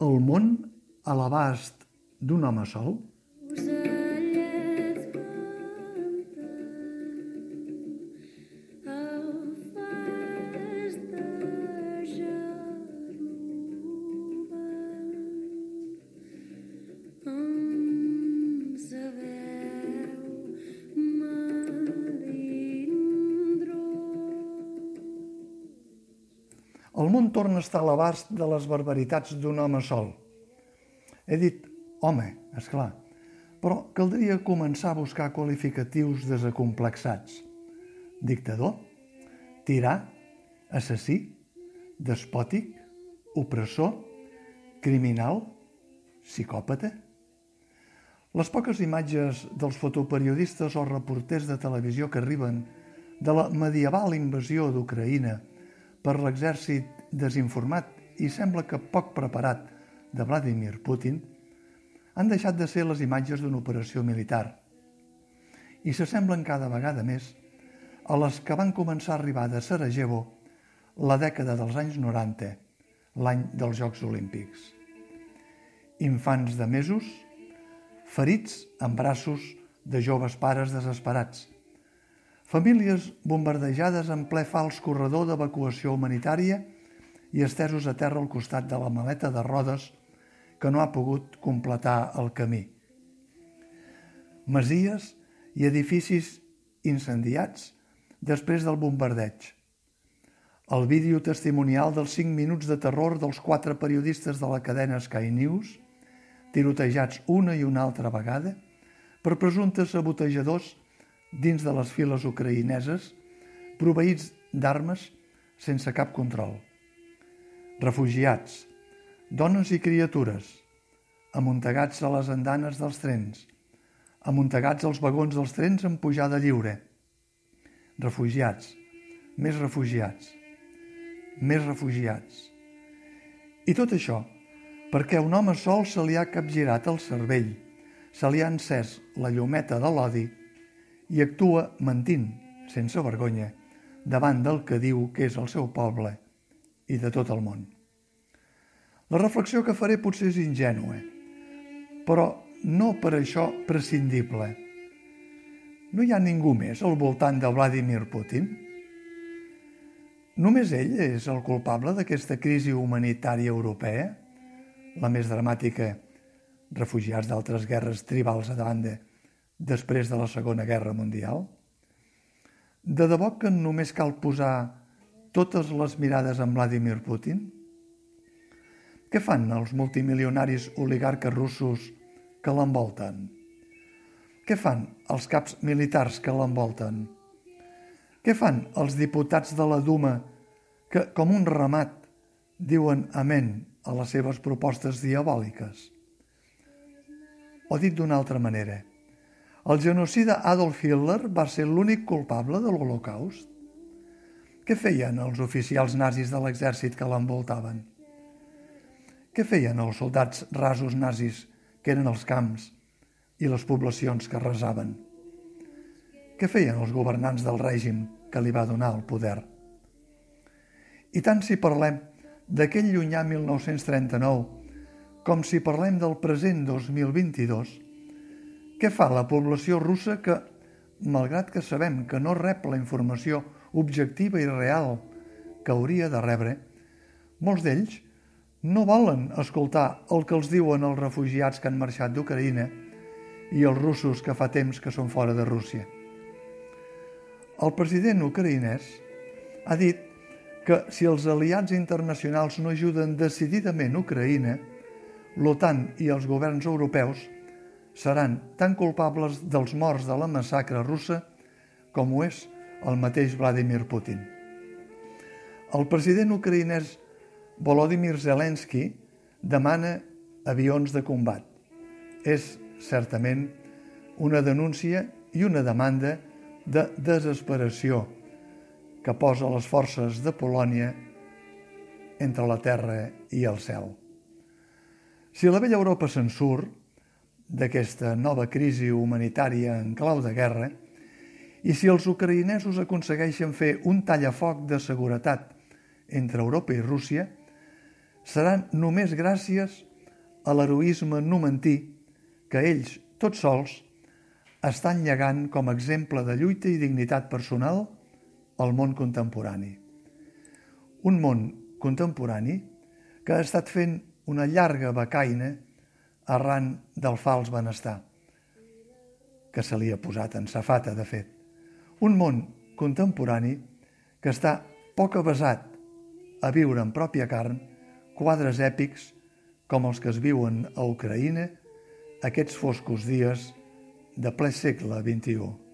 El món a l'abast d'un home sol? El món torna a estar a l'abast de les barbaritats d'un home sol. He dit home, és clar, però caldria començar a buscar qualificatius desacomplexats. Dictador, tirà, assassí, despòtic, opressor, criminal, psicòpata... Les poques imatges dels fotoperiodistes o reporters de televisió que arriben de la medieval invasió d'Ucraïna per l'exèrcit desinformat i sembla que poc preparat de Vladimir Putin han deixat de ser les imatges d'una operació militar i s'assemblen cada vegada més a les que van començar a arribar de Sarajevo la dècada dels anys 90, l'any dels Jocs Olímpics. Infants de mesos, ferits en braços de joves pares desesperats, famílies bombardejades en ple fals corredor d'evacuació humanitària i estesos a terra al costat de la maleta de rodes que no ha pogut completar el camí. Masies i edificis incendiats després del bombardeig. El vídeo testimonial dels 5 minuts de terror dels quatre periodistes de la cadena Sky News, tirotejats una i una altra vegada per presumptes sabotejadors dins de les files ucraïneses, proveïts d'armes sense cap control. Refugiats, dones i criatures, amuntegats a les andanes dels trens, amuntegats als vagons dels trens en pujada lliure. Refugiats, més refugiats, més refugiats. I tot això perquè a un home sol se li ha capgirat el cervell, se li ha encès la llumeta de l'odi i actua mentint, sense vergonya, davant del que diu que és el seu poble i de tot el món. La reflexió que faré potser és ingènua, però no per això prescindible. No hi ha ningú més al voltant de Vladimir Putin? Només ell és el culpable d'aquesta crisi humanitària europea, la més dramàtica, refugiats d'altres guerres tribals a banda, després de la Segona Guerra Mundial? De debò que només cal posar totes les mirades en Vladimir Putin? Què fan els multimilionaris oligarques russos que l'envolten? Què fan els caps militars que l'envolten? Què fan els diputats de la Duma que, com un ramat, diuen amén a les seves propostes diabòliques? O dit d'una altra manera, el genocida Adolf Hitler va ser l'únic culpable de l'Holocaust? Què feien els oficials nazis de l'exèrcit que l'envoltaven? Què feien els soldats rasos nazis que eren els camps i les poblacions que resaven? Què feien els governants del règim que li va donar el poder? I tant si parlem d'aquell llunyà 1939 com si parlem del present 2022, què fa la població russa que, malgrat que sabem que no rep la informació objectiva i real que hauria de rebre, molts d'ells no volen escoltar el que els diuen els refugiats que han marxat d'Ucraïna i els russos que fa temps que són fora de Rússia. El president ucraïnès ha dit que si els aliats internacionals no ajuden decididament Ucraïna, l'OTAN i els governs europeus seran tan culpables dels morts de la massacre russa com ho és el mateix Vladimir Putin. El president ucraïnès Volodymyr Zelensky demana avions de combat. És, certament, una denúncia i una demanda de desesperació que posa les forces de Polònia entre la terra i el cel. Si la vella Europa se'n surt d'aquesta nova crisi humanitària en clau de guerra i si els ucraïnesos aconsegueixen fer un tallafoc de seguretat entre Europa i Rússia, seran només gràcies a l'heroisme numantí que ells, tots sols, estan llegant com a exemple de lluita i dignitat personal al món contemporani. Un món contemporani que ha estat fent una llarga becaina arran del fals benestar, que se li ha posat en safata, de fet. Un món contemporani que està poc avasat a viure en pròpia carn quadres èpics com els que es viuen a Ucraïna aquests foscos dies de ple segle XXI.